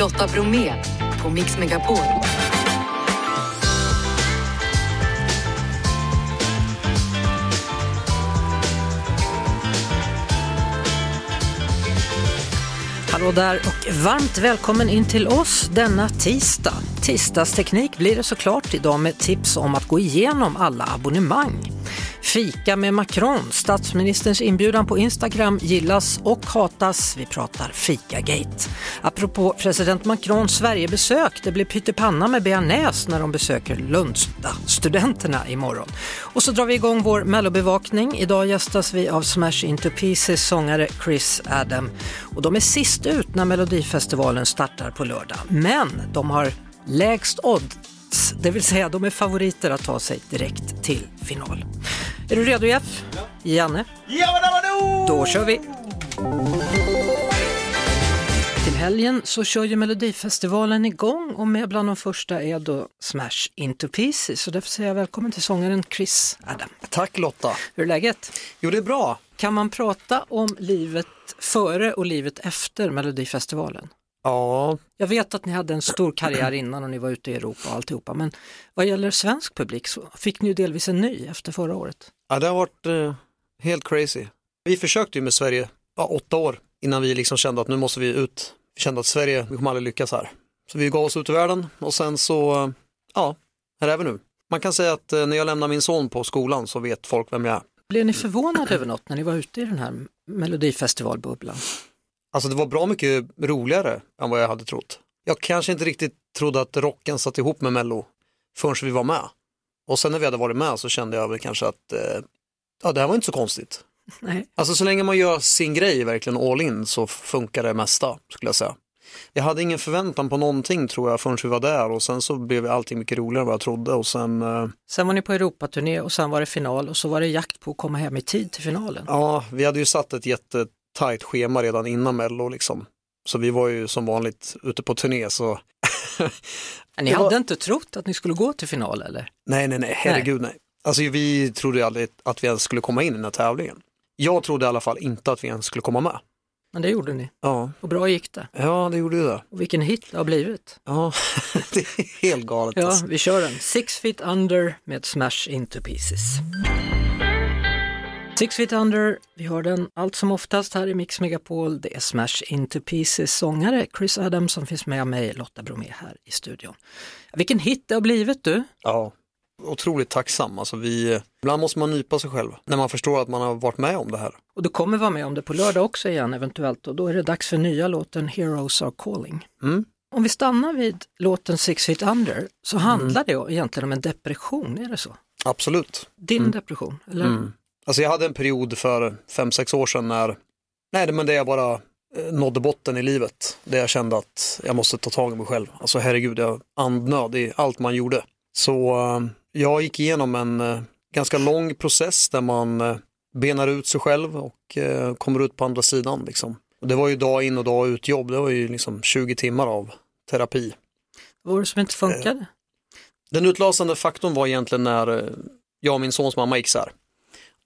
Lotta Bromé på Mix Megapol. Hallå där och varmt välkommen in till oss denna tisdag. Tisdagsteknik blir det såklart idag med tips om att gå igenom alla abonnemang. Fika med Macron, statsministerns inbjudan på Instagram gillas och hatas. Vi pratar Fikagate. Apropå president Macrons Sverigebesök, det blir pyttipanna med bearnaise när de besöker Lundsta-studenterna imorgon. Och så drar vi igång vår mellobevakning. Idag gästas vi av Smash Into Pieces sångare Chris Adam. Och de är sist ut när Melodifestivalen startar på lördag. Men de har lägst odds, det vill säga de är favoriter att ta sig direkt till final. Är du redo Jeff? Ja. Janne? Ja, Då kör vi! Till helgen så kör ju Melodifestivalen igång och med bland de första är då Smash Into Pieces. Så därför säger jag välkommen till sångaren Chris Adam. Tack Lotta. Hur är läget? Jo, det är bra. Kan man prata om livet före och livet efter Melodifestivalen? Ja, Jag vet att ni hade en stor karriär innan och ni var ute i Europa och alltihopa, men vad gäller svensk publik så fick ni ju delvis en ny efter förra året. ja det har varit eh, helt crazy. Vi försökte ju med Sverige ja, åtta år innan vi liksom kände att nu måste vi ut. Vi kände att Sverige, vi kommer aldrig lyckas här. Så vi gav oss ut i världen och sen så, ja, här är vi nu. Man kan säga att eh, när jag lämnar min son på skolan så vet folk vem jag är. Blev ni förvånade över något när ni var ute i den här Melodifestivalbubblan? Alltså det var bra mycket roligare än vad jag hade trott. Jag kanske inte riktigt trodde att rocken satt ihop med Mello förrän vi var med. Och sen när vi hade varit med så kände jag väl kanske att eh, ja, det här var inte så konstigt. Nej. Alltså så länge man gör sin grej verkligen all in så funkar det mesta skulle jag säga. Jag hade ingen förväntan på någonting tror jag förrän vi var där och sen så blev allting mycket roligare än vad jag trodde och sen, eh, Sen var ni på Europaturné och sen var det final och så var det jakt på att komma hem i tid till finalen. ja, vi hade ju satt ett jättetajt schema redan innan Mello liksom. Så vi var ju som vanligt ute på turné så ni det var- hade inte trott att ni skulle gå till final eller? Nej, nej, nej, herregud nej. Alltså vi trodde aldrig att vi ens skulle komma in i den här tävlingen. Jag trodde i alla fall inte att vi ens skulle komma med. Men det gjorde ni Ja, och bra gick det. ja det gjorde det. Och vilken hit det har blivit. Ja, det är helt galet. Ja, alltså. vi kör den. Six feet under med Smash into pieces. Six feet under, vi har den allt som oftast här i Mix Megapol. Det är Smash into pieces sångare Chris Adams som finns med mig, Lotta Bromé här i studion. Vilken hit det har blivit du! Ja, otroligt tacksam. Alltså vi, ibland måste man nypa sig själv när man förstår att man har varit med om det här. Och du kommer vara med om det på lördag också igen eventuellt och då är det dags för nya låten Heroes are calling. Mm. Om vi stannar vid låten Six feet under så handlar det egentligen om en depression, är det så? Absolut. Din depression, eller? Alltså jag hade en period för fem sex år sedan när, nej men det jag bara eh, nådde botten i livet. Där jag kände att jag måste ta tag i mig själv. Alltså herregud, jag andnöd i allt man gjorde. Så eh, jag gick igenom en eh, ganska lång process där man benar ut sig själv och kommer ut på andra sidan. Liksom. Det var ju dag in och dag ut jobb, det var ju liksom 20 timmar av terapi. Vad var det som inte funkade? Den utlösande faktorn var egentligen när jag och min sons mamma gick isär.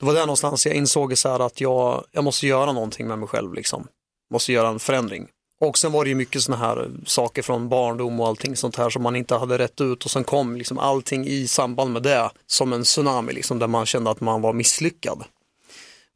Det var där någonstans jag insåg så här att jag, jag måste göra någonting med mig själv. Liksom. Måste göra en förändring. Och sen var det ju mycket sådana här saker från barndom och allting sånt här som man inte hade rätt ut och sen kom liksom allting i samband med det som en tsunami liksom, där man kände att man var misslyckad.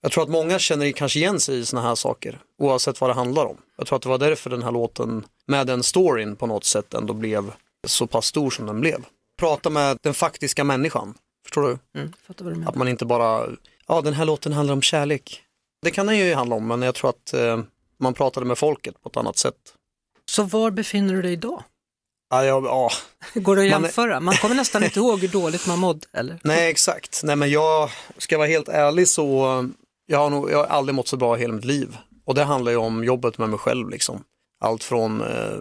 Jag tror att många känner kanske igen sig i sådana här saker oavsett vad det handlar om. Jag tror att det var därför den här låten med den storyn på något sätt ändå blev så pass stor som den blev. Prata med den faktiska människan, förstår du? Mm, du. Att man inte bara, ja den här låten handlar om kärlek. Det kan den ju handla om men jag tror att eh, man pratade med folket på ett annat sätt. Så var befinner du dig idag? Ja, ja, ja. Går det att Man jämföra? Man kommer nästan inte ihåg hur dåligt man mådde, eller? Nej exakt, nej men jag ska vara helt ärlig så jag har, nog, jag har aldrig mått så bra i hela mitt liv. Och det handlar ju om jobbet med mig själv liksom. Allt från eh,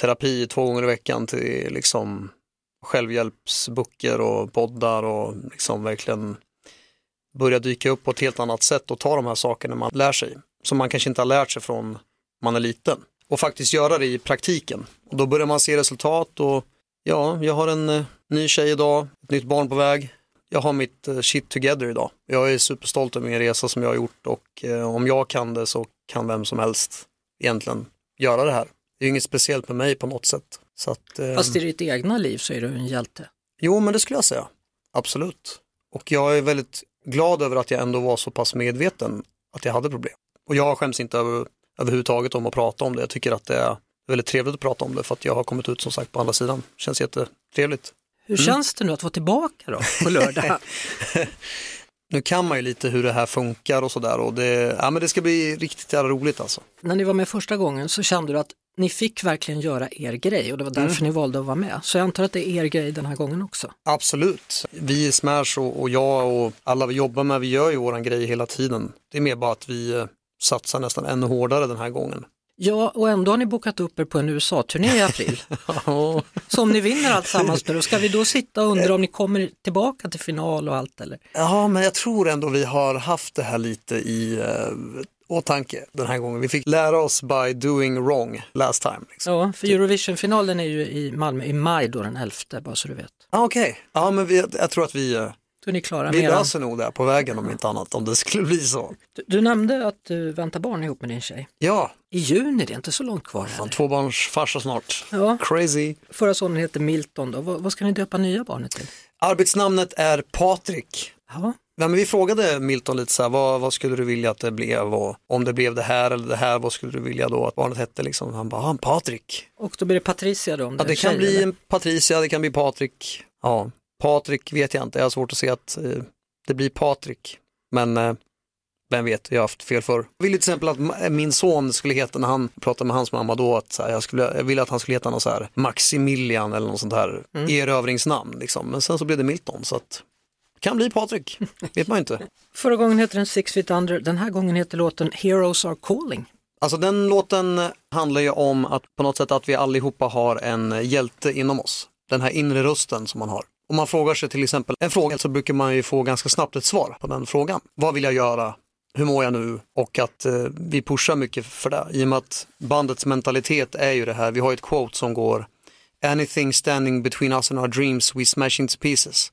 terapi två gånger i veckan till liksom självhjälpsböcker och poddar och liksom verkligen börja dyka upp på ett helt annat sätt och ta de här sakerna man lär sig. Som man kanske inte har lärt sig från man är liten. Och faktiskt göra det i praktiken. Och då börjar man se resultat och ja, jag har en eh, ny tjej idag, ett nytt barn på väg. Jag har mitt eh, shit together idag. Jag är superstolt över min resa som jag har gjort och eh, om jag kan det så kan vem som helst egentligen göra det här. det är ju inget speciellt med mig på något sätt. Så att, eh, Fast i ditt egna liv så är du en hjälte. Jo, men det skulle jag säga. Absolut. Och jag är väldigt glad över att jag ändå var så pass medveten att jag hade problem. Och jag skäms inte över, överhuvudtaget om att prata om det. Jag tycker att det är väldigt trevligt att prata om det för att jag har kommit ut som sagt på andra sidan. Känns jättetrevligt. Hur känns det nu att vara tillbaka då på lördag? Nu kan man ju lite hur det här funkar och sådär och det, ja, men det ska bli riktigt jävla roligt alltså. När ni var med första gången så kände du att ni fick verkligen göra er grej och det var därför ni valde att vara med. Så jag antar att det är er grej den här gången också. Absolut. Vi i Smash och, och jag och alla vi jobbar med, vi gör ju våran grej hela tiden. Det är mer bara att vi eh, satsar nästan ännu hårdare den här gången. Ja, och ändå har ni bokat upp er på en USA-turné i april. Ja, Så om ni vinner allt sammans nu, då ska vi då sitta och undra om ni kommer tillbaka till final och allt eller? Ja, men jag tror ändå vi har haft det här lite i eh, åtanke den här gången. Vi fick lära oss by doing wrong last time. Liksom. Ja, för Eurovision-finalen är ju i Malmö i maj då den 11, bara så du vet. Ah, Okej, ja men vi, jag tror att vi, eh, Då är ni klara vi löser nog det på vägen om inte annat, om det skulle bli så. du, du nämnde att du väntar barn ihop med din tjej. Ja, I juni, det är inte så långt kvar fan, tvåbarnsfarsa snart. Ja, Crazy. förra sonen heter Milton då. Vad, vad ska ni döpa nya barnet till? Arbetsnamnet är Patrik. Ja, Ja, men vi frågade Milton lite så här, vad, vad skulle du vilja att det blev och om det blev det här eller det här, vad skulle du vilja då att barnet hette liksom? Han bara, ah, Patrik. och då blir det Patricia då om det Ja, det kan tjej, bli eller? en Patricia, det kan bli Patrik. Ja, Patrik vet jag inte, jag har svårt att se att eh, det blir Patrik. Men eh, vem vet, jag har haft fel förr. Jag ville till exempel att ma- min son skulle heta, när han pratade med hans mamma då, att här, jag, skulle, jag ville att han skulle heta något så här Maximilian eller något sånt här erövringsnamn. Liksom. Men sen så blev det Milton, så att kan bli Patrik, vet man inte. Förra gången heter den Six Feet Under, den här gången heter låten Heroes Are Calling. Alltså den låten handlar ju om att på något sätt att vi allihopa har en hjälte inom oss. Den här inre rösten som man har. Om man frågar sig till exempel en fråga så brukar man ju få ganska snabbt ett svar på den frågan. Vad vill jag göra? Hur mår jag nu? Och att eh, vi pushar mycket för det. I och med att bandets mentalitet är ju det här. Vi har ju ett quote som går Anything standing between us and our dreams we smash into pieces.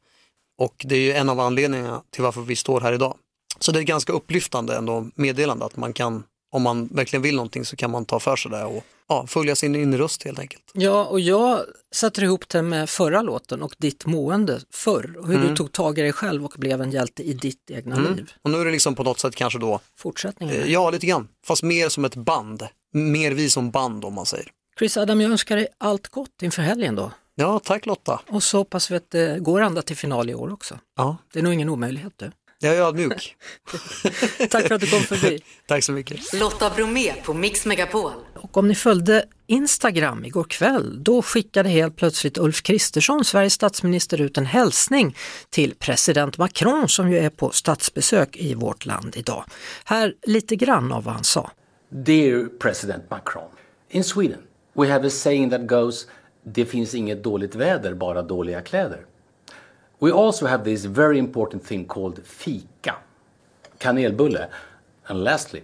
Och det är ju en av anledningarna till varför vi står här idag. Så det är ganska upplyftande ändå meddelande att man kan, om man verkligen vill någonting så kan man ta för sig det och ja, följa sin inre röst helt enkelt. Ja, och jag sätter ihop det med förra låten och ditt mående förr och hur Mm. du tog tag i dig själv och blev en hjälte i ditt egna liv. Och nu är det liksom på något sätt kanske då, Fortsättningen. eh, ja lite grann, fast mer som ett band. Mer vi som band om man säger. Chris Adam, jag önskar dig allt gott inför helgen då. Ja, tack Lotta. Och så hoppas vi att det går ända till final i år också. Ja, Det är nog ingen omöjlighet du. jag är ödmjuk. Tack för att du kom förbi. tack så mycket. Lotta Bromé på Mix Megapol. Och om ni följde Instagram igår kväll, då skickade helt plötsligt Ulf Kristersson, Sveriges statsminister, ut en hälsning till president Macron som ju är på statsbesök i vårt land idag. Här lite grann av vad han sa. Dear President Macron, in Sweden we have a saying that goes det finns inget dåligt väder, bara dåliga kläder. We also have this very important thing called fika, kanelbulle. And lastly,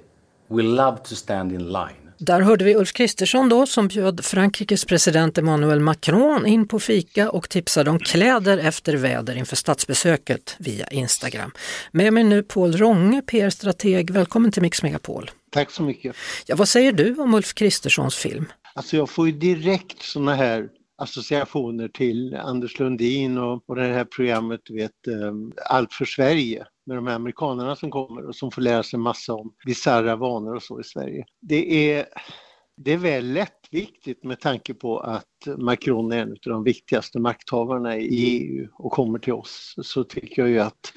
we love to stand in line. Där hörde vi Ulf Kristersson då som bjöd Frankrikes president Emmanuel Macron in på fika och tipsade om kläder efter väder inför statsbesöket via Instagram. Med mig nu Paul Ronge, PR-strateg. Välkommen till Mix Megapol. Tack så mycket. Ja, vad säger du om Ulf Kristerssons film? Alltså jag får ju direkt sådana här associationer till Anders Lundin och, och det här programmet, du vet, ehm, Allt för Sverige med de här amerikanerna som kommer och som får lära sig massa om bisarra vanor och så i Sverige. Det är, det är väl lättviktigt med tanke på att Macron är en av de viktigaste makthavarna i EU och kommer till oss så tycker jag ju att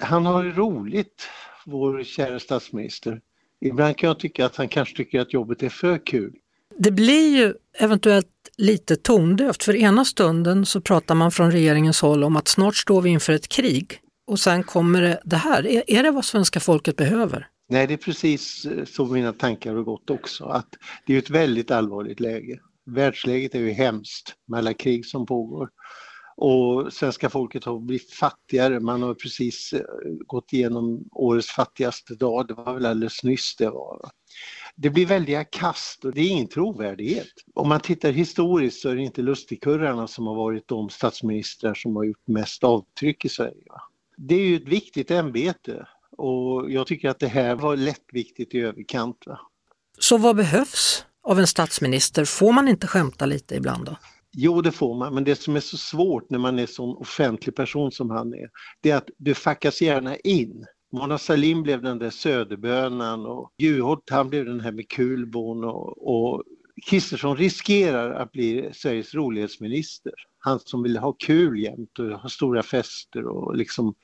han har det roligt, vår kära statsminister. Ibland kan jag tycka att han kanske tycker att jobbet är för kul. Det blir ju eventuellt lite tondövt för ena stunden så pratar man från regeringens håll om att snart står vi inför ett krig och sen kommer det, det här. Är, är det vad svenska folket behöver? Nej, det är precis så mina tankar har gått också. Att det är ett väldigt allvarligt läge. Världsläget är ju hemskt med alla krig som pågår. Och svenska folket har blivit fattigare. Man har precis eh, gått igenom årets fattigaste dag. Det var väl alldeles nyss det var. Det blir väldiga kast och det är ingen trovärdighet. Om man tittar historiskt så är det inte lustigkurrarna som har varit de statsministrar som har gjort mest avtryck i Sverige. Det är ju ett viktigt ämbete och jag tycker att det här var lättviktigt i överkant. Va? Så vad behövs av en statsminister. Får man inte skämta lite ibland då? Jo, det får man, men det som är så svårt när man är sån offentlig person som han är, det är att du fackas gärna in. Mona Sahlin blev den där söderbönan och Juholt han blev den här med kulbon och, och Kristersson riskerar att bli Sveriges rolighetsminister. Han som vill ha kul jämt och ha stora fester och liksom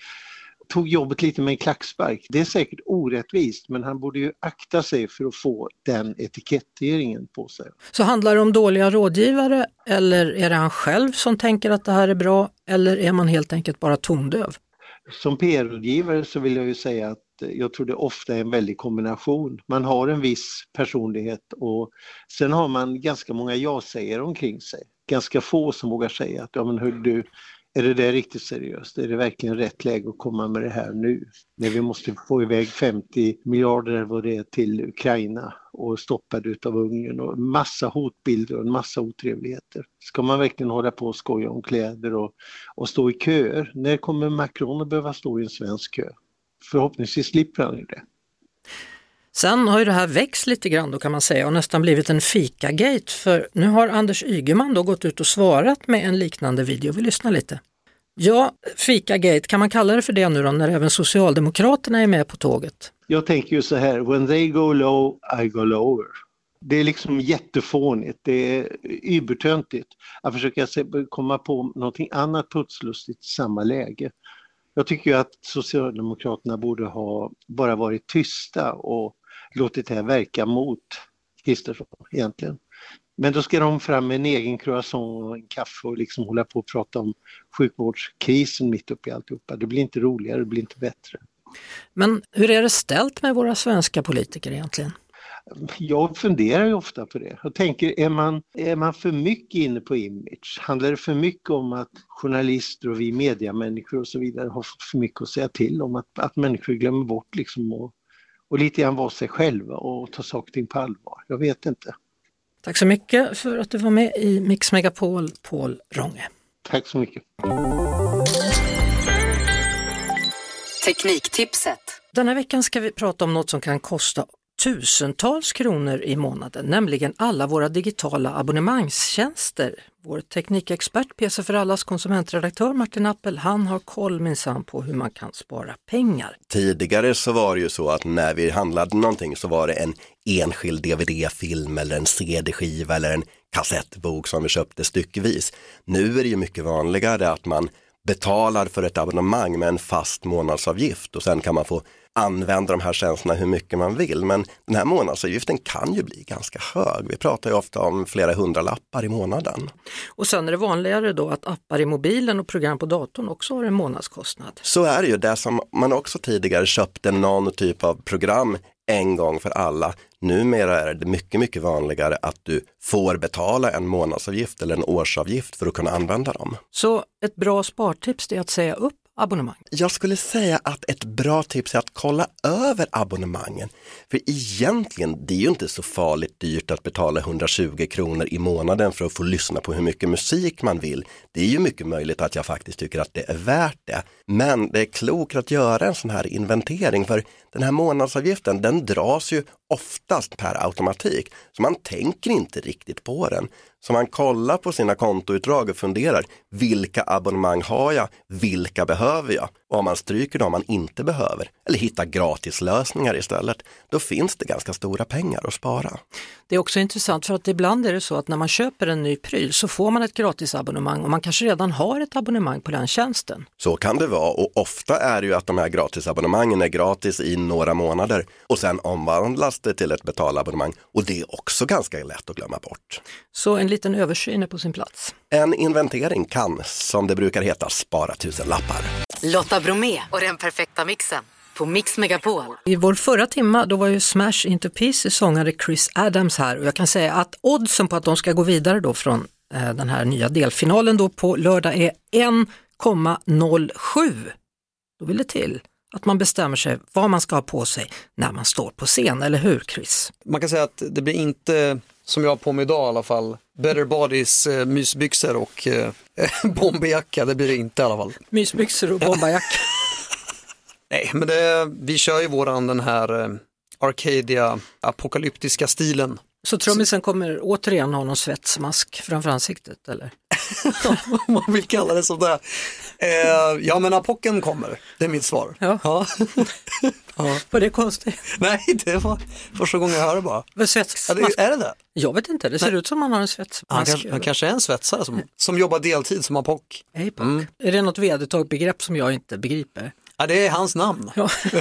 tog jobbet lite med en klackspark. Det är säkert orättvist men han borde ju akta sig för att få den etiketteringen på sig. Så handlar det om dåliga rådgivare eller är det han själv som tänker att det här är bra eller är man helt enkelt bara tondöv? Som PR-rådgivare så vill jag ju säga att jag tror det ofta är en väldig kombination. Man har en viss personlighet och sen har man ganska många ja-sägare omkring sig. Ganska få som vågar säga att ja men hör du, är det där riktigt seriöst? Är det verkligen rätt läge att komma med det här nu? När vi måste få iväg 50 miljarder eller vad det är till Ukraina och stoppade utav Ungern och massa hotbilder och en massa otrevligheter. Ska man verkligen hålla på och skoja om kläder och, och stå i köer? När kommer Macron att behöva stå i en svensk kö? Förhoppningsvis slipper han ju det. Sen har ju det här växt lite grann då kan man säga och nästan blivit en fikagate för nu har Anders Ygeman då gått ut och svarat med en liknande video. Vi lyssnar lite. Ja, fikagate, kan man kalla det för det nu då när även Socialdemokraterna är med på tåget? Jag tänker ju så här, when they go low, I go lower. Det är liksom jättefånigt, det är übertöntigt att försöka komma på någonting annat putslustigt i samma läge. Jag tycker ju att Socialdemokraterna borde ha bara varit tysta och låtit det här verka mot Kristersson egentligen. Men då ska de fram med en egen croissant och en kaffe och liksom hålla på och prata om sjukvårdskrisen mitt uppe i alltihopa. Det blir inte roligare, det blir inte bättre. Men hur är det ställt med våra svenska politiker egentligen? Jag funderar ju ofta på det. Jag tänker, är man, är man för mycket inne på image? Handlar det för mycket om att journalister och vi mediamänniskor och så vidare har fått för mycket att säga till om? Att, att människor glömmer bort liksom och, och lite grann vara sig själva och ta saker och ting på allvar? Jag vet inte. Tack så mycket för att du var med i Mix Megapol, Paul Ronge. Tack så mycket. Tekniktipset. Den här veckan ska vi prata om något som kan kosta tusentals kronor i månaden, nämligen alla våra digitala abonnemangstjänster. Vår teknikexpert, PC för allas konsumentredaktör Martin Appel, han har koll minsann på hur man kan spara pengar. Tidigare så var det ju så att när vi handlade någonting så var det en enskild DVD-film eller en CD-skiva eller en kassettbok som vi köpte styckevis. Nu är det ju mycket vanligare att man betalar för ett abonnemang med en fast månadsavgift och sen kan man få använda de här tjänsterna hur mycket man vill. Men den här månadsavgiften kan ju bli ganska hög. Vi pratar ju ofta om flera hundralappar i månaden. Och sen är det vanligare då att appar i mobilen och program på datorn också har en månadskostnad. Så är det ju, det som man också tidigare köpte någon typ av program en gång för alla. Numera är det mycket, mycket vanligare att du får betala en månadsavgift eller en årsavgift för att kunna använda dem. Så ett bra spartips är att säga upp abonnemang? Jag skulle säga att ett bra tips är att kolla över abonnemangen. För egentligen, det är ju inte så farligt dyrt att betala 120 kronor i månaden för att få lyssna på hur mycket musik man vill. Det är ju mycket möjligt att jag faktiskt tycker att det är värt det. Men det är klokt att göra en sån här inventering för den här månadsavgiften den dras ju oftast per automatik. Så man tänker inte riktigt på den. Så man kollar på sina kontoutdrag och funderar, vilka abonnemang har jag? Vilka behöver jag? Och om man stryker dem man inte behöver, eller hittar gratislösningar istället, då finns det ganska stora pengar att spara. Det är också intressant för att ibland är det så att när man köper en ny pryl så får man ett gratisabonnemang och man kanske redan har ett abonnemang på den tjänsten. Så kan det vara och ofta är det ju att de här gratisabonnemangen är gratis i några månader och sen omvandlas det till ett betalabonnemang och det är också ganska lätt att glömma bort. Så en liten översyn är på sin plats. En inventering kan, som det brukar heta, spara tusenlappar. Lotta Bromé och den perfekta mixen på Mix Megapol. I vår förra timma då var ju Smash Into Pieces sångare Chris Adams här och jag kan säga att oddsen på att de ska gå vidare då från eh, den här nya delfinalen då på lördag är 1,07. Då vill det till att man bestämmer sig vad man ska ha på sig när man står på scen, eller hur Chris? Man kan säga att det blir inte, som jag har på mig idag i alla fall, Better Bodies eh, mysbyxor och eh, bomberjacka, det blir det inte i alla fall. Mysbyxor och bomberjacka. Nej, men det, vi kör ju våran den här eh, Arcadia apokalyptiska stilen Så trummisen kommer återigen ha någon svetsmask framför ansiktet eller? Om man vill kalla det som det. Eh, ja men apocken kommer, det är mitt svar. Ja. Ja. Var det konstigt? Nej, det var första gången jag hörde bara. Ja, Svetsmask? det, är det det? Jag vet inte, det ser ut som man har en Han svetsmask. kanske, han kanske är en svetsare som, som jobbar deltid som apock. Apoc. Mm. Är det något vedertaget begrepp som jag inte begriper? Ja, det är hans namn. Ja.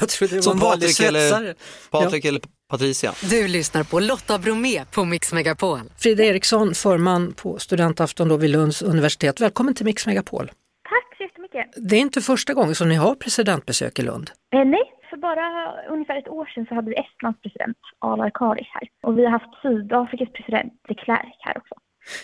jag trodde det var Som en vanlig svetsare. Patrik eller Patricia. Du lyssnar på Lotta Bromé på Mix Megapol. Frida Eriksson, förman på studentafton då vid Lunds universitet. Välkommen till Mix Megapol. Tack så jättemycket. Det är inte första gången som ni har presidentbesök i Lund. Eh, nej, för bara ungefär ett år sedan så hade vi Estlands president Alar Karis här. Och vi har haft Sydafrikas president de Klerk här också.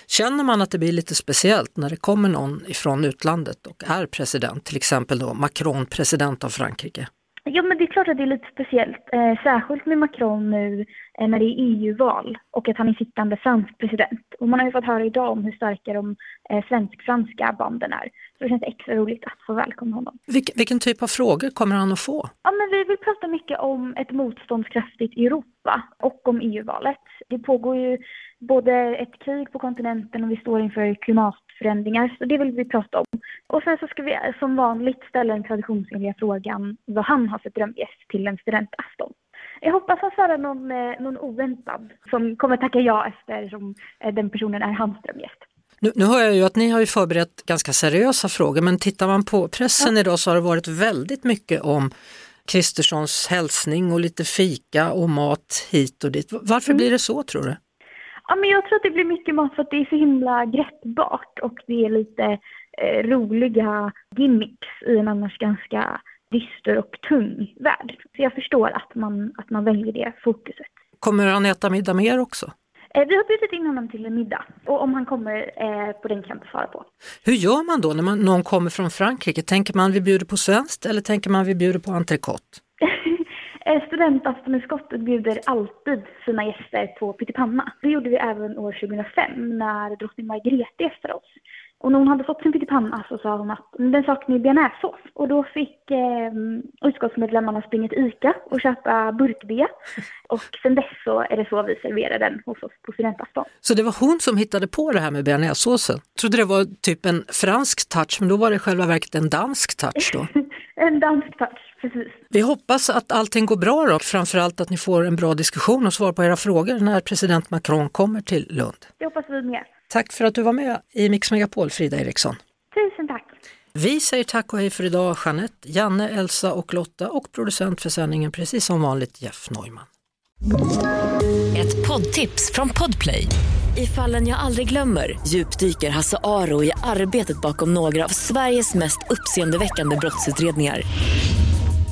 Känner man att det blir lite speciellt när det kommer någon ifrån utlandet och är president, till exempel då Macron, president av Frankrike? Ja, men det är klart att det är lite speciellt. Eh, särskilt med Macron nu eh, när det är EU-val och att han är sittande fransk president. Och man har ju fått höra idag om hur starka de eh, svensk-franska banden är. Så det känns extra roligt att få välkomna honom. Vilk, vilken typ av frågor kommer han att få? Ja, men vi vill prata mycket om ett motståndskraftigt Europa och om EU-valet. Det pågår ju både ett krig på kontinenten och vi står inför klimatförändringar, så det vill vi prata om. Och sen så ska vi som vanligt ställa den traditionsenliga frågan vad han har för drömgäst till en studentafton. Jag hoppas att höra någon, eh, någon oväntad som kommer tacka ja eftersom eh, den personen är hans drömgäst. Nu, nu hör jag ju att ni har ju förberett ganska seriösa frågor men tittar man på pressen idag så har det varit väldigt mycket om Kristerssons hälsning och lite fika och mat hit och dit. Varför blir det så tror du? Ja, men jag tror att det blir mycket mat för att det är så himla greppbart och det är lite eh, roliga gimmicks i en annars ganska dyster och tung värld. Så jag förstår att man, att man väljer det fokuset. Kommer han äta middag mer också? Eh, vi har bjudit in honom till en middag och om han kommer eh, på den kan jag inte svara på. Hur gör man då när man, någon kommer från Frankrike? Tänker man vi bjuder på svenskt eller tänker man vi bjuder på entrecote? Eh, Studentaftonutskottet bjuder alltid sina gäster på pyttipanna. Det gjorde vi även år 2005 när drottning Margrethe gästade oss. Och när hon hade fått sin pyttipanna så sa hon att "Men den saknar ju bearnaisesås. Och då fick eh, utskottsmedlemmarna springa till ICA och köpa burkbea. Och sen dess så är det så vi serverar den hos oss på studentafton. Så det var hon som hittade på det här med bearnaisesåsen? Trodde det var typ en fransk touch men då var det i själva verket en dansk touch då. En dansk touch, precis. Vi hoppas att allting går bra då, framförallt att ni får en bra diskussion och svar på era frågor när president Macron kommer till Lund. Det hoppas vi med. Tack för att du var med i Mix Megapol, Frida Eriksson. Tusen tack. Vi säger tack och hej för idag, Jeanette, Janne, Elsa och Lotta och producent för sändningen precis som vanligt Jeff Neumann. Ett poddtips från Podplay. I fallen jag aldrig glömmer djupdyker Hasse Aro i arbetet bakom några av Sveriges mest uppseendeväckande brottsutredningar.